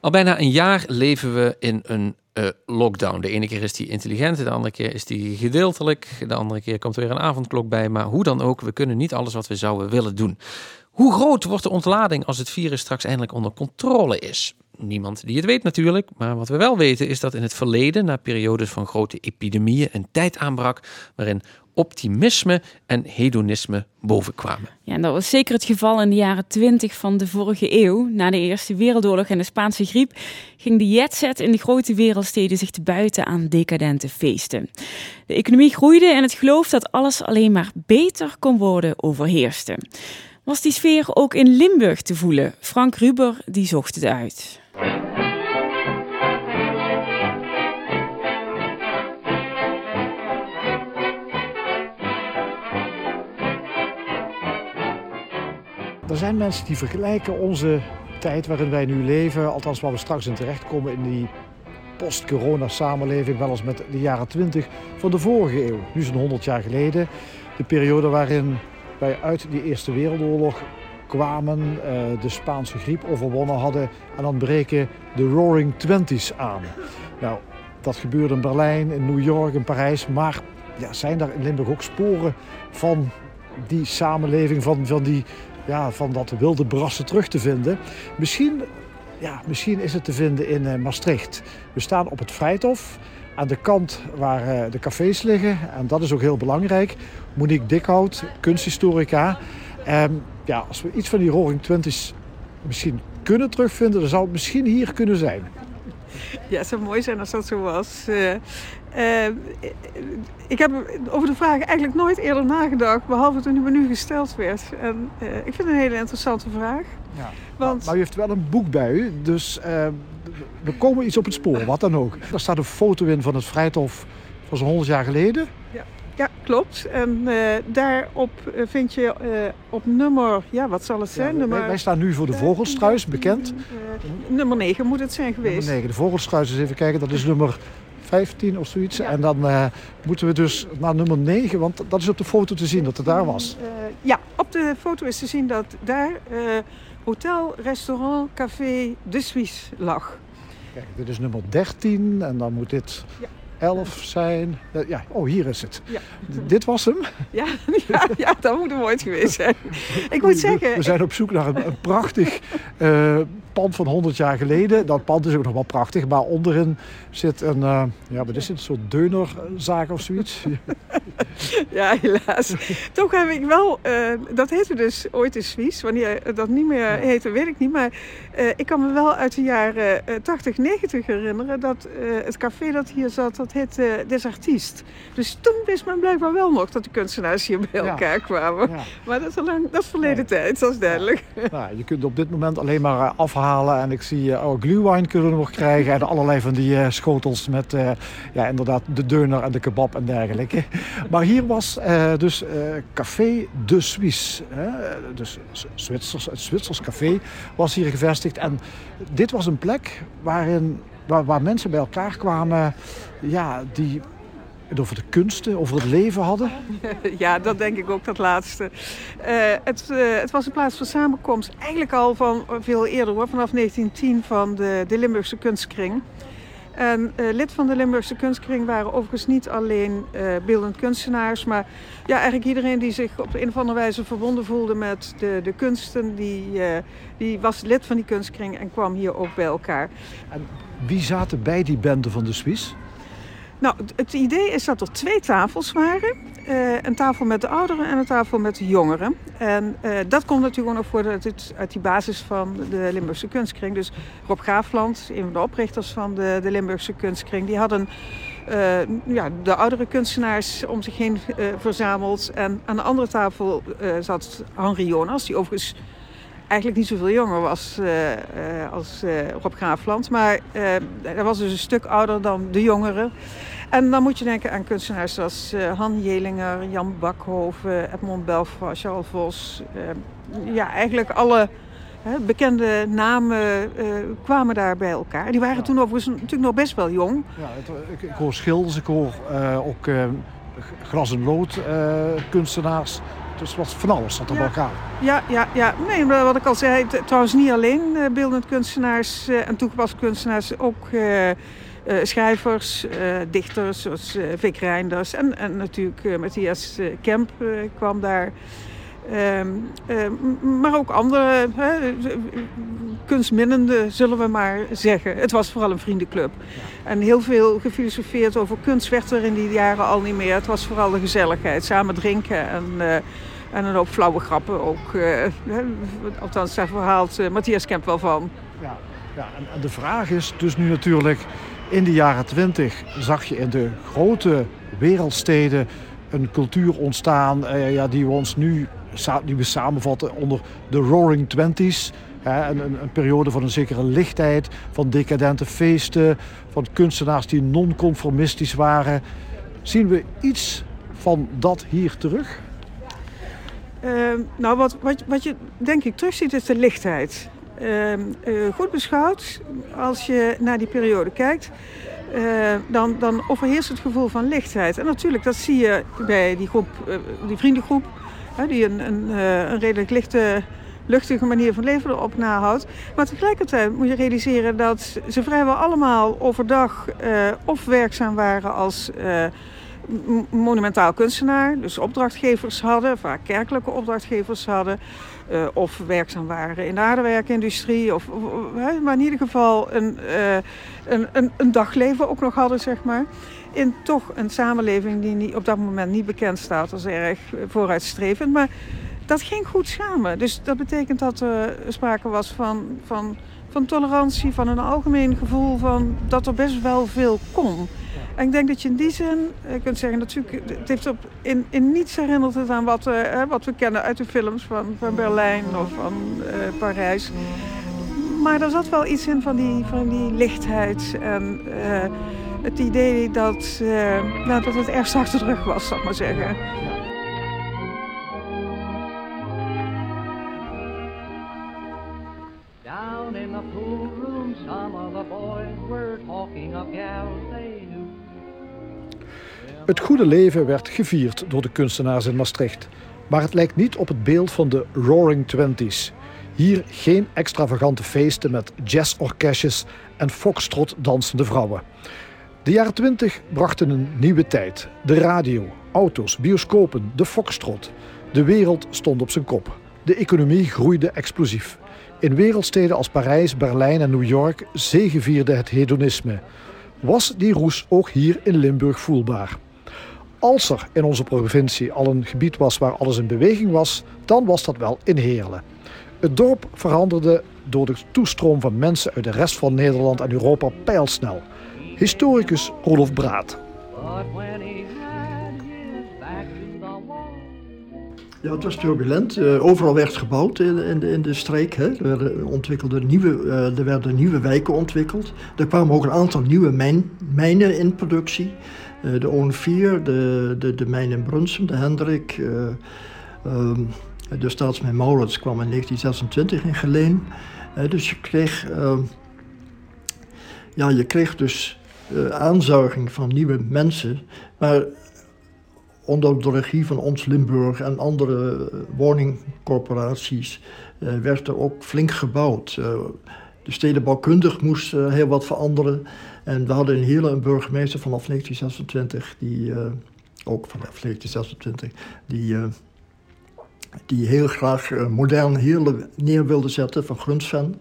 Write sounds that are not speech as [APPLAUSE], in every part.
Al bijna een jaar leven we in een uh, lockdown. De ene keer is die intelligent, de andere keer is die gedeeltelijk. De andere keer komt er weer een avondklok bij. Maar hoe dan ook, we kunnen niet alles wat we zouden willen doen. Hoe groot wordt de ontlading als het virus straks eindelijk onder controle is? Niemand die het weet natuurlijk, maar wat we wel weten is dat in het verleden, na periodes van grote epidemieën, een tijd aanbrak waarin optimisme en hedonisme bovenkwamen. Ja, en dat was zeker het geval in de jaren 20 van de vorige eeuw. Na de Eerste Wereldoorlog en de Spaanse griep ging de jetset in de grote wereldsteden zich te buiten aan decadente feesten. De economie groeide en het geloof dat alles alleen maar beter kon worden overheerste. Was die sfeer ook in Limburg te voelen? Frank Ruber die zocht het uit. Er zijn mensen die vergelijken onze tijd waarin wij nu leven, althans waar we straks in terechtkomen in die post-corona samenleving, wel eens met de jaren 20 van de vorige eeuw. Nu zo'n 100 jaar geleden. De periode waarin wij uit die Eerste Wereldoorlog kwamen, eh, de Spaanse griep overwonnen hadden en dan breken de Roaring Twenties aan. Nou, dat gebeurde in Berlijn, in New York, in Parijs, maar ja, zijn daar in Limburg ook sporen van die samenleving, van, van die ja, van dat wilde brassen terug te vinden. Misschien, ja, misschien is het te vinden in uh, Maastricht. We staan op het Vrijthof, aan de kant waar uh, de cafés liggen. En dat is ook heel belangrijk. Monique Dikhout, kunsthistorica. Ja, als we iets van die Roaring Twenties misschien kunnen terugvinden, dan zou het misschien hier kunnen zijn. Ja, het zou mooi zijn als dat zo was. Uh, uh, ik heb over de vraag eigenlijk nooit eerder nagedacht, behalve toen die me nu gesteld werd. En uh, ik vind het een hele interessante vraag. Ja. Want... Maar u heeft wel een boek bij u, dus we komen iets op het spoor, wat dan ook. Er staat een foto in van het Vrijthof van zo'n 100 jaar geleden. Ja. Ja, klopt. En uh, daarop vind je uh, op nummer, ja, wat zal het zijn? Ja, nummer... wij, wij, staan nu voor de Vogelstruis, bekend. Nummer 9 moet het zijn geweest. Nummer 9, de Vogelstruis, eens even kijken, dat is nummer 15 of zoiets. Ja. En dan moeten we dus naar nummer 9, want dat is op de foto te zien dat het daar was. ja, op de foto is te zien dat daar hotel, restaurant, café De Suisse lag. Kijk, dit is nummer 13 en dan moet dit... Ja. 11 zijn. Ja, oh, hier is het. Ja. Dit was hem? Ja, [LAUGHS] ja, ja, dat moet hem ooit geweest zijn. Ik moet zeggen... We zijn op zoek naar een, een prachtig uh, pand van 100 jaar geleden. Dat pand is ook nog wel prachtig, maar onderin zit een... Uh, ja, wat is het? Een soort deunerzaak of zoiets? [LAUGHS] [LAUGHS] ja, helaas. Toch heb ik wel... Uh, dat heette dus ooit de Suisse. Wanneer dat niet meer heette, weet ik niet. Maar ik kan me wel uit de jaren 80, 90 herinneren... dat het café dat hier zat... Dat heet uh, Des Artiest. Dus toen wist men blijkbaar wel nog dat de kunstenaars hier bij elkaar ja. kwamen. Ja. Maar dat is, al lang, dat is verleden ja. tijd, dat is duidelijk. Nou, je kunt op dit moment alleen maar uh, afhalen. En ik zie uh, glühwein kunnen we nog krijgen. En allerlei van die uh, schotels met ja, inderdaad de deuner en de kebab en dergelijke. [LAUGHS] maar hier was dus Café de Suisse. dus Zwitsers, het Zwitsers café was hier gevestigd. En dit was een plek waarin waar, waar mensen bij elkaar kwamen ja, die het over de kunsten, over het leven hadden? [LAUGHS] Ja, dat denk ik ook, dat laatste. Uh, het, uh, het, was een plaats van samenkomst, eigenlijk al van veel eerder hoor, vanaf 1910 van de Limburgse kunstkring. En uh, lid van de Limburgse kunstkring waren overigens niet alleen beeldend kunstenaars, maar ja, eigenlijk iedereen die zich op een of andere wijze verbonden voelde met de, de kunsten, die, die was lid van die kunstkring en kwam hier ook bij elkaar. En wie zaten bij die bende van de Suisse? Nou, het idee is dat er twee tafels waren. Uh, een tafel met de ouderen en een tafel met de jongeren. En uh, dat komt natuurlijk ook nog voor uit, uit die basis van de Limburgse kunstkring. Dus Rob Graafland, een van de oprichters van de, de Limburgse kunstkring, die hadden uh, ja, de oudere kunstenaars om zich heen verzameld. En aan de andere tafel zat Henri Jonas, die overigens eigenlijk niet zoveel jonger was uh, uh, als uh, Rob Graafland. Maar hij was dus een stuk ouder dan de jongeren. En dan moet je denken aan kunstenaars zoals Han Jelinger, Jan Bakhoven, Edmond Belfoy, Charles Vos. ja, eigenlijk alle bekende namen kwamen daar bij elkaar. Die waren ja. toen overigens natuurlijk nog best wel jong. Ja, het, ik, ik, hoor schilders, ik hoor ook gras- en lood kunstenaars Dus was van alles zat er Ja. bij elkaar. Ja, ja, ja. Nee, maar wat ik al zei, trouwens niet alleen eh, beeldend kunstenaars eh, en toegepaste kunstenaars, ook eh, schrijvers, dichters zoals Vic Reinders en, en natuurlijk Matthias Kemp kwam daar. Ehm, eh, m- maar ook andere hè, eh, kunstminnenden, zullen we maar zeggen. Het was vooral een vriendenclub. En heel veel gefilosofeerd over kunst werd er in die jaren al niet meer. Het was vooral de gezelligheid, samen drinken en, en een hoop flauwe grappen ook. hè, althans, daar verhaalt eh, Matthias Kemp wel van. Ja, ja en, de vraag is dus nu natuurlijk, in de jaren twintig zag je in de grote wereldsteden een cultuur ontstaan eh, ja, die we ons nu die we samenvatten onder de Roaring Twenties. Een, een periode van een zekere lichtheid, van decadente feesten, van kunstenaars die non-conformistisch waren. Zien we iets van dat hier terug? Ehm, nou, wat, wat, wat je denk ik terugziet is de lichtheid. Ehm, eh, goed beschouwd, als je naar die periode kijkt, eh, dan, dan overheerst het gevoel van lichtheid. En natuurlijk, dat zie je bij die groep, eh, die vriendengroep, die een, een, een redelijk lichte, luchtige manier van leven erop nahoudt. Maar tegelijkertijd moet je realiseren dat ze vrijwel allemaal overdag of werkzaam waren als monumentaal kunstenaar, dus opdrachtgevers hadden, vaak kerkelijke opdrachtgevers hadden, eh, of werkzaam waren in de aardewerkindustrie, of, maar in ieder geval een, eh, een, een, een dagleven ook nog hadden, zeg maar. In toch een samenleving die niet, op dat moment niet bekend staat als erg vooruitstrevend. Maar dat ging goed samen. Dus dat betekent dat er sprake was van, van, van tolerantie, van een algemeen gevoel van dat er best wel veel kon. Ik denk dat je in die zin eh, kunt zeggen, natuurlijk, het heeft op, in, in niets herinnert het aan wat, eh, wat we kennen uit de films van, van Berlijn of van eh, Parijs. Maar er zat wel iets in van die, van die lichtheid en eh, het idee dat, nou, dat het ergens achter de rug was, zal ik maar zeggen. Het goede leven werd gevierd door de kunstenaars in Maastricht. Maar het lijkt niet op het beeld van de Roaring Twenties. Hier geen extravagante feesten met jazzorkestjes en foxtrot dansende vrouwen. De jaren twintig brachten een nieuwe tijd. De radio, auto's, bioscopen, de foxtrot. De wereld stond op zijn kop. De economie groeide explosief. In wereldsteden als Parijs, Berlijn en New York zegevierde het hedonisme. Was die roes ook hier in Limburg voelbaar? Als er in onze provincie al een gebied was waar alles in beweging was, dan was dat wel in Heerlen. Het dorp veranderde door de toestroom van mensen uit de rest van Nederland en Europa pijlsnel. Historicus Rolof Braat. Ja, het was turbulent. Eh, overal werd gebouwd in, in, de, in de streek. Hè. Er, werden ontwikkelde nieuwe, eh, er werden nieuwe wijken ontwikkeld. Er kwamen ook een aantal nieuwe mijn, mijnen in productie. Eh, de ON4, de, de, de mijn in Brunsum, de Hendrik. eh, ehm, de staatsmijn Maurits kwam in 1926 in Geleen. Eh, dus je kreeg, ehm, ja, je kreeg dus aanzuiging van nieuwe mensen. Maar onder de regie van Ons Limburg en andere woningcorporaties werd er ook flink gebouwd. Eh, de stedenbouwkundig moest heel wat veranderen. En we hadden in Heerlen een burgemeester vanaf 1926, die, eh, ook vanaf 1926, die, eh, die heel graag eh, modern Heerlen neer wilde zetten van Grunsven.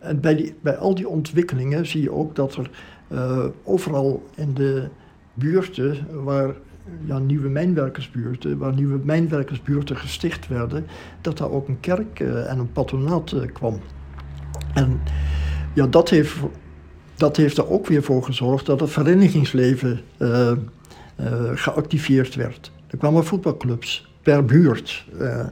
En bij, die, bij al die ontwikkelingen zie je ook dat er overal in de buurten waar ja, nieuwe mijnwerkersbuurten, waar nieuwe mijnwerkersbuurten gesticht werden, dat daar ook een kerk en een patronaat kwam. En ja, dat heeft, dat heeft er ook weer voor gezorgd dat het verenigingsleven eh, eh, geactiveerd werd. Er kwamen voetbalclubs per buurt. eh,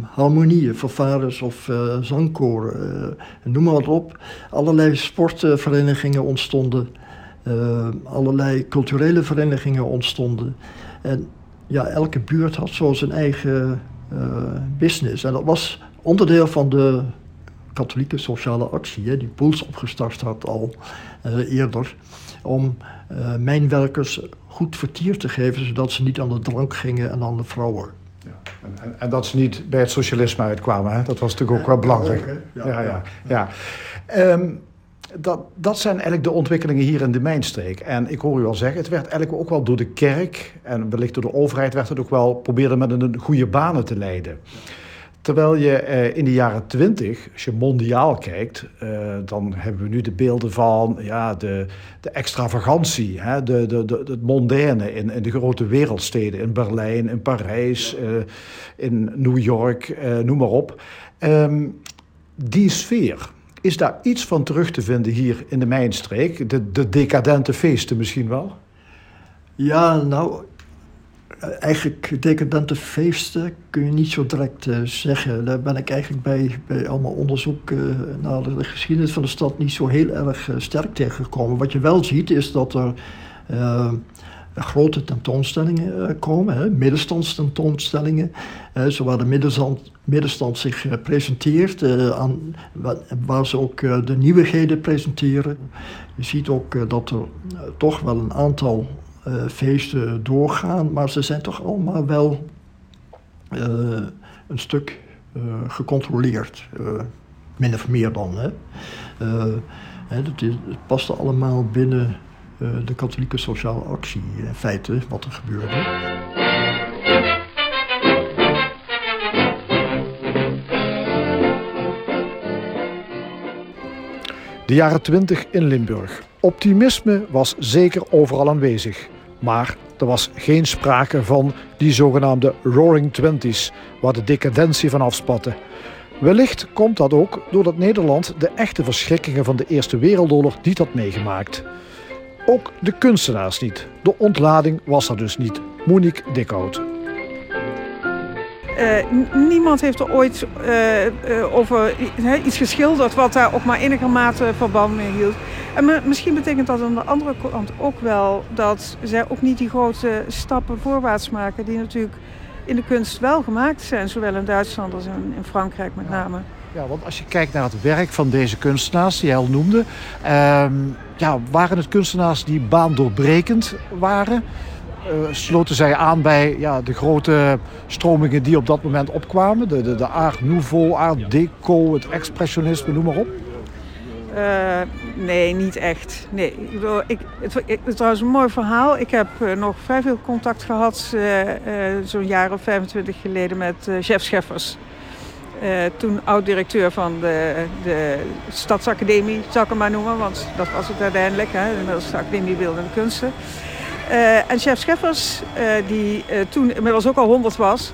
harmonieën, fanfares of zangkoren, noem maar wat op. Allerlei sportverenigingen ontstonden. Allerlei culturele verenigingen ontstonden. En ja, elke buurt had zo zijn eigen business. En dat was onderdeel van de katholieke sociale actie, hè, die Poels opgestart had al eh, eerder, om eh, mijnwerkers goed vertier te geven, zodat ze niet aan de drank gingen en aan de vrouwen. En, en, en dat ze niet bij het socialisme uitkwamen, hè? dat was natuurlijk ook wel belangrijk. ook, hè? Ja, ja, ja. Ehm, dat, dat zijn eigenlijk de ontwikkelingen hier in de mijnstreek. En ik hoor u al zeggen, het werd eigenlijk ook wel door de kerk en wellicht door de overheid werd het ook wel probeerde met een goede banen te leiden. Terwijl je eh, in de jaren twintig, als je mondiaal kijkt, eh, dan hebben we nu de beelden van ja, de, de extravagantie, hè, de, de, de, het mondaine in, in de grote wereldsteden, in Berlijn, in Parijs, eh, in New York, noem maar op. Ehm, die sfeer, is daar iets van terug te vinden hier in de Mijnstreek? De, de decadente feesten misschien wel? Ja, nou, eigenlijk decadente feesten kun je niet zo direct uh, zeggen. Daar ben ik eigenlijk bij, bij allemaal onderzoek uh, naar de geschiedenis van de stad niet zo heel erg sterk tegengekomen. Wat je wel ziet is dat er grote tentoonstellingen komen, hè, middenstandstentoonstellingen, zo waar de middenstand, middenstand zich presenteert, aan, waar ze ook de nieuwigheden presenteren. Je ziet ook dat er toch wel een aantal uh, feesten doorgaan, maar ze zijn toch allemaal wel uh, een stuk uh, gecontroleerd. min of meer dan. Hè. Hè, dat het paste allemaal binnen de katholieke sociale actie, in feite, wat er gebeurde. De jaren 20 in Limburg. Optimisme was zeker overal aanwezig. Maar er was geen sprake van die zogenaamde Roaring Twenties, waar de decadentie van afspatte. Wellicht komt dat ook doordat Nederland de echte verschrikkingen van de Eerste Wereldoorlog niet had meegemaakt. Ook de kunstenaars niet. De ontlading was er dus niet. Monique Dikhout. Uh, niemand heeft er ooit uh, uh, over iets geschilderd wat daar ook maar enige mate verband mee hield. En misschien betekent dat aan de andere kant ook wel dat zij ook niet die grote stappen voorwaarts maken die natuurlijk in de kunst wel gemaakt zijn, zowel in Duitsland als in, in Frankrijk met name. Ja, want als je kijkt naar het werk van deze kunstenaars die hij al noemde, uh, ja, waren het kunstenaars die baandoorbrekend waren? Uh, sloten zij aan bij ja, de grote stromingen die op dat moment opkwamen? De, de, de Art Nouveau, Art Deco, het expressionisme, noem maar op? Uh, nee, niet echt. Nee. Ik, het, het, het was een mooi verhaal. Ik heb uh, nog vrij veel contact gehad, zo'n jaar of 25 geleden, met Chef Scheffers. toen oud-directeur van de, de Stadsacademie, zou ik hem maar noemen, want dat was het uiteindelijk. Hè, de Academie Beeldende Kunsten. En Chef Scheffers, die toen inmiddels ook al 100 was,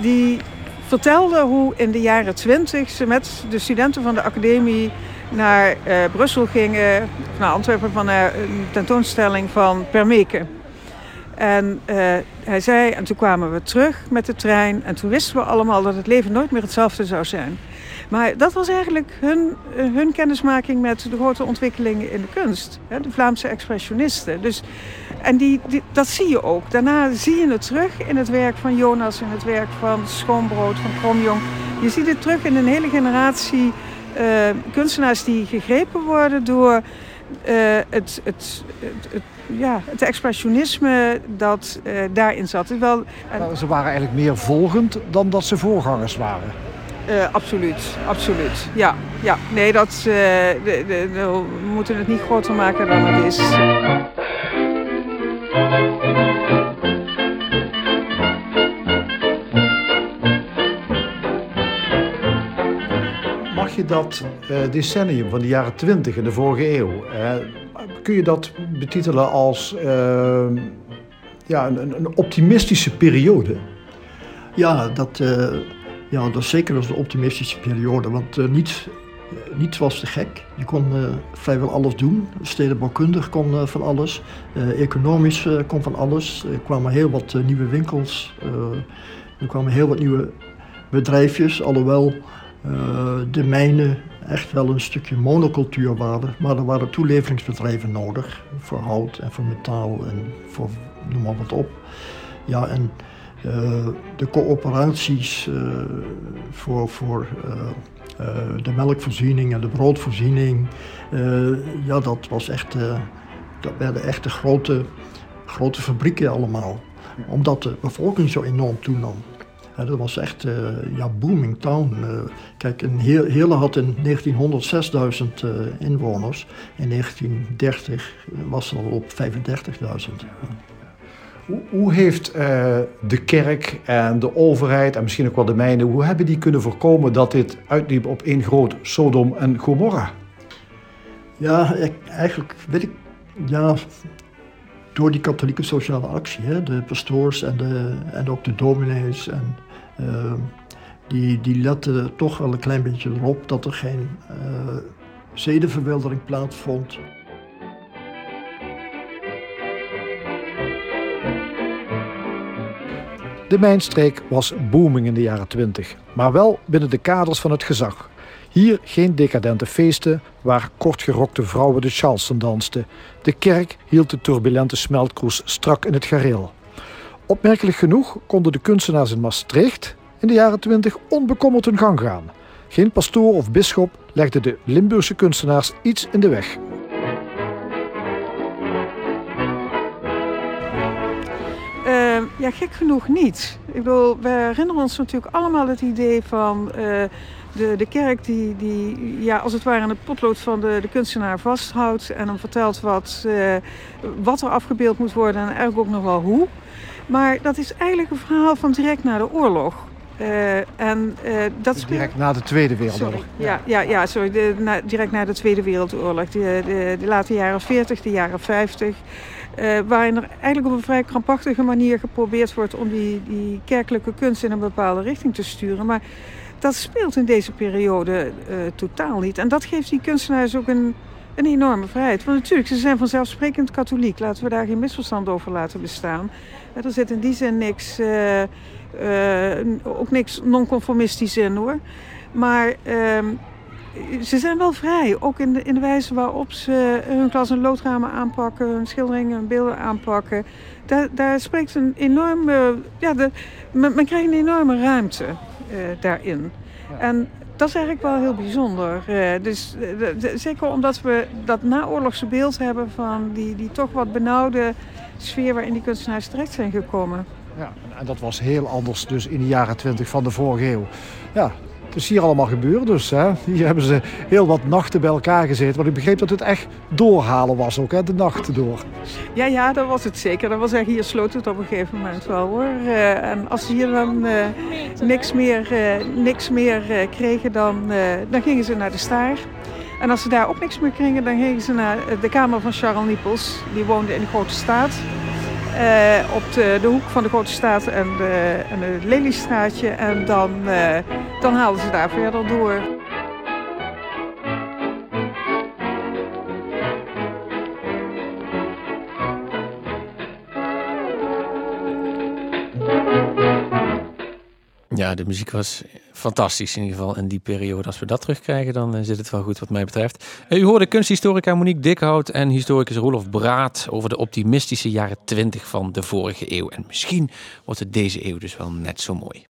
die vertelde hoe in de jaren 20 ze met de studenten van de academie naar Brussel gingen, naar Antwerpen, van een tentoonstelling van Permeke. En hij zei, en toen kwamen we terug met de trein en toen wisten we allemaal dat het leven nooit meer hetzelfde zou zijn. Maar dat was eigenlijk hun, hun kennismaking met de grote ontwikkelingen in de kunst. Hè, de Vlaamse expressionisten. Dus, en die, die, dat zie je ook. Daarna zie je het terug in het werk van Jonas, in het werk van Schoonbrood, van Kromjong. Je ziet het terug in een hele generatie uh, kunstenaars die gegrepen worden door uh, het, het, het, het, ja, het expressionisme dat uh, daarin zat. Wel, en... Ze waren eigenlijk meer volgend dan dat ze voorgangers waren. absoluut, absoluut. Ja, ja. nee, dat, de, de, de, we moeten het niet groter maken dan het is. Dat uh, decennium van de jaren 20 in de vorige eeuw, uh, kun je dat betitelen als uh, ja, een, een, optimistische periode? Ja, dat, ja, dat zeker als een optimistische periode, want niets, niets was te gek. Je kon vrijwel alles doen. Stedenbouwkundig kon van alles, economisch kon van alles. Er kwamen heel wat nieuwe winkels, er kwamen heel wat nieuwe bedrijfjes, alhoewel uh, de mijnen echt wel een stukje monocultuur waren. Maar er waren toeleveringsbedrijven nodig voor hout en voor metaal en voor noem maar wat op. Ja, en uh, de coöperaties uh, voor, voor de melkvoorziening en de broodvoorziening, ja, dat was echt, dat werden echt grote, grote fabrieken allemaal. Omdat de bevolking zo enorm toenam. Ja, dat was echt uh, ja, booming town. Uh, kijk, een Heerlen had in 1900 6000 uh, inwoners. In 1930 was het al op 35.000. Hoe, hoe heeft de kerk en de overheid en misschien ook wel de mijnen, hoe hebben die kunnen voorkomen dat dit uitliep op één groot Sodom en Gomorra? Ja, ik, eigenlijk weet ik, ja, door die katholieke sociale actie, hè, de pastoors en, de, en ook de dominees en uh, die, die letten toch wel een klein beetje erop dat er geen uh, zedenverwildering plaatsvond. De mijnstreek was booming in de jaren 20, maar wel binnen de kaders van het gezag. Hier geen decadente feesten waar kortgerokte vrouwen de Charleston dansten. De kerk hield de turbulente smeltkroes strak in het gareel. Opmerkelijk genoeg konden de kunstenaars in Maastricht in de jaren 20 onbekommerd hun gang gaan. Geen pastoor of bisschop legde de Limburgse kunstenaars iets in de weg. Uh, ja, gek genoeg niet. Ik bedoel, we herinneren ons natuurlijk allemaal het idee van uh, de, de kerk die, die ja, als het ware aan het potlood van de, de kunstenaar vasthoudt en hem vertelt wat, uh, wat er afgebeeld moet worden en eigenlijk ook nog wel hoe. Maar dat is eigenlijk een verhaal van direct na de oorlog. Uh, en, uh, dat speelt... Direct na de Tweede Wereldoorlog. Ja, ja, ja, sorry. De, na, direct na de Tweede Wereldoorlog. De, de, de late jaren 40, de jaren 50. Uh, waarin er eigenlijk op een vrij krampachtige manier geprobeerd wordt om die, die kerkelijke kunst in een bepaalde richting te sturen. Maar dat speelt in deze periode totaal niet. En dat geeft die kunstenaars ook een, een enorme vrijheid. Want natuurlijk, ze zijn vanzelfsprekend katholiek. Laten we daar geen misverstand over laten bestaan. Er zit in die zin niks, uh, uh, ook niks non-conformistisch in hoor. Maar uh, ze zijn wel vrij. Ook in de, in de wijze waarop ze hun klas- en loodramen aanpakken, hun schilderingen en beelden aanpakken. Daar, daar spreekt een enorme. Ja, de, men, men krijgt een enorme ruimte uh, daarin. Ja. En dat is eigenlijk wel heel bijzonder. Uh, dus, de, zeker omdat we dat naoorlogse beeld hebben van die, die toch wat benauwde sfeer waarin die kunstenaars terecht zijn gekomen. Ja, en dat was heel anders dus in de jaren 20 van de vorige eeuw. Ja, het is hier allemaal gebeurd dus. Hè. Hier hebben ze heel wat nachten bij elkaar gezeten. Want ik begreep dat het echt doorhalen was ook, hè, de nachten door. Ja, ja, dat was het zeker. Dat was echt, hier sloot het op een gegeven moment wel hoor. Uh, en als ze hier dan uh, niks meer, uh, niks meer kregen, dan, dan gingen ze naar de Staar. En als ze daar ook niks meer kregen, dan gingen ze naar de kamer van Charles Niepels. Die woonde in de Grote Staat. Uh, op de, de, hoek van de Grote Staat en, de, en het Leliestraatje. En dan, uh, dan haalden ze daar verder door. Ja, de muziek was fantastisch in ieder geval in die periode. Als we dat terugkrijgen, dan zit het wel goed wat mij betreft. U hoorde kunsthistorica Monique Dikhout en historicus Roelof Braat over de optimistische jaren 20 van de vorige eeuw. En misschien wordt het deze eeuw dus wel net zo mooi.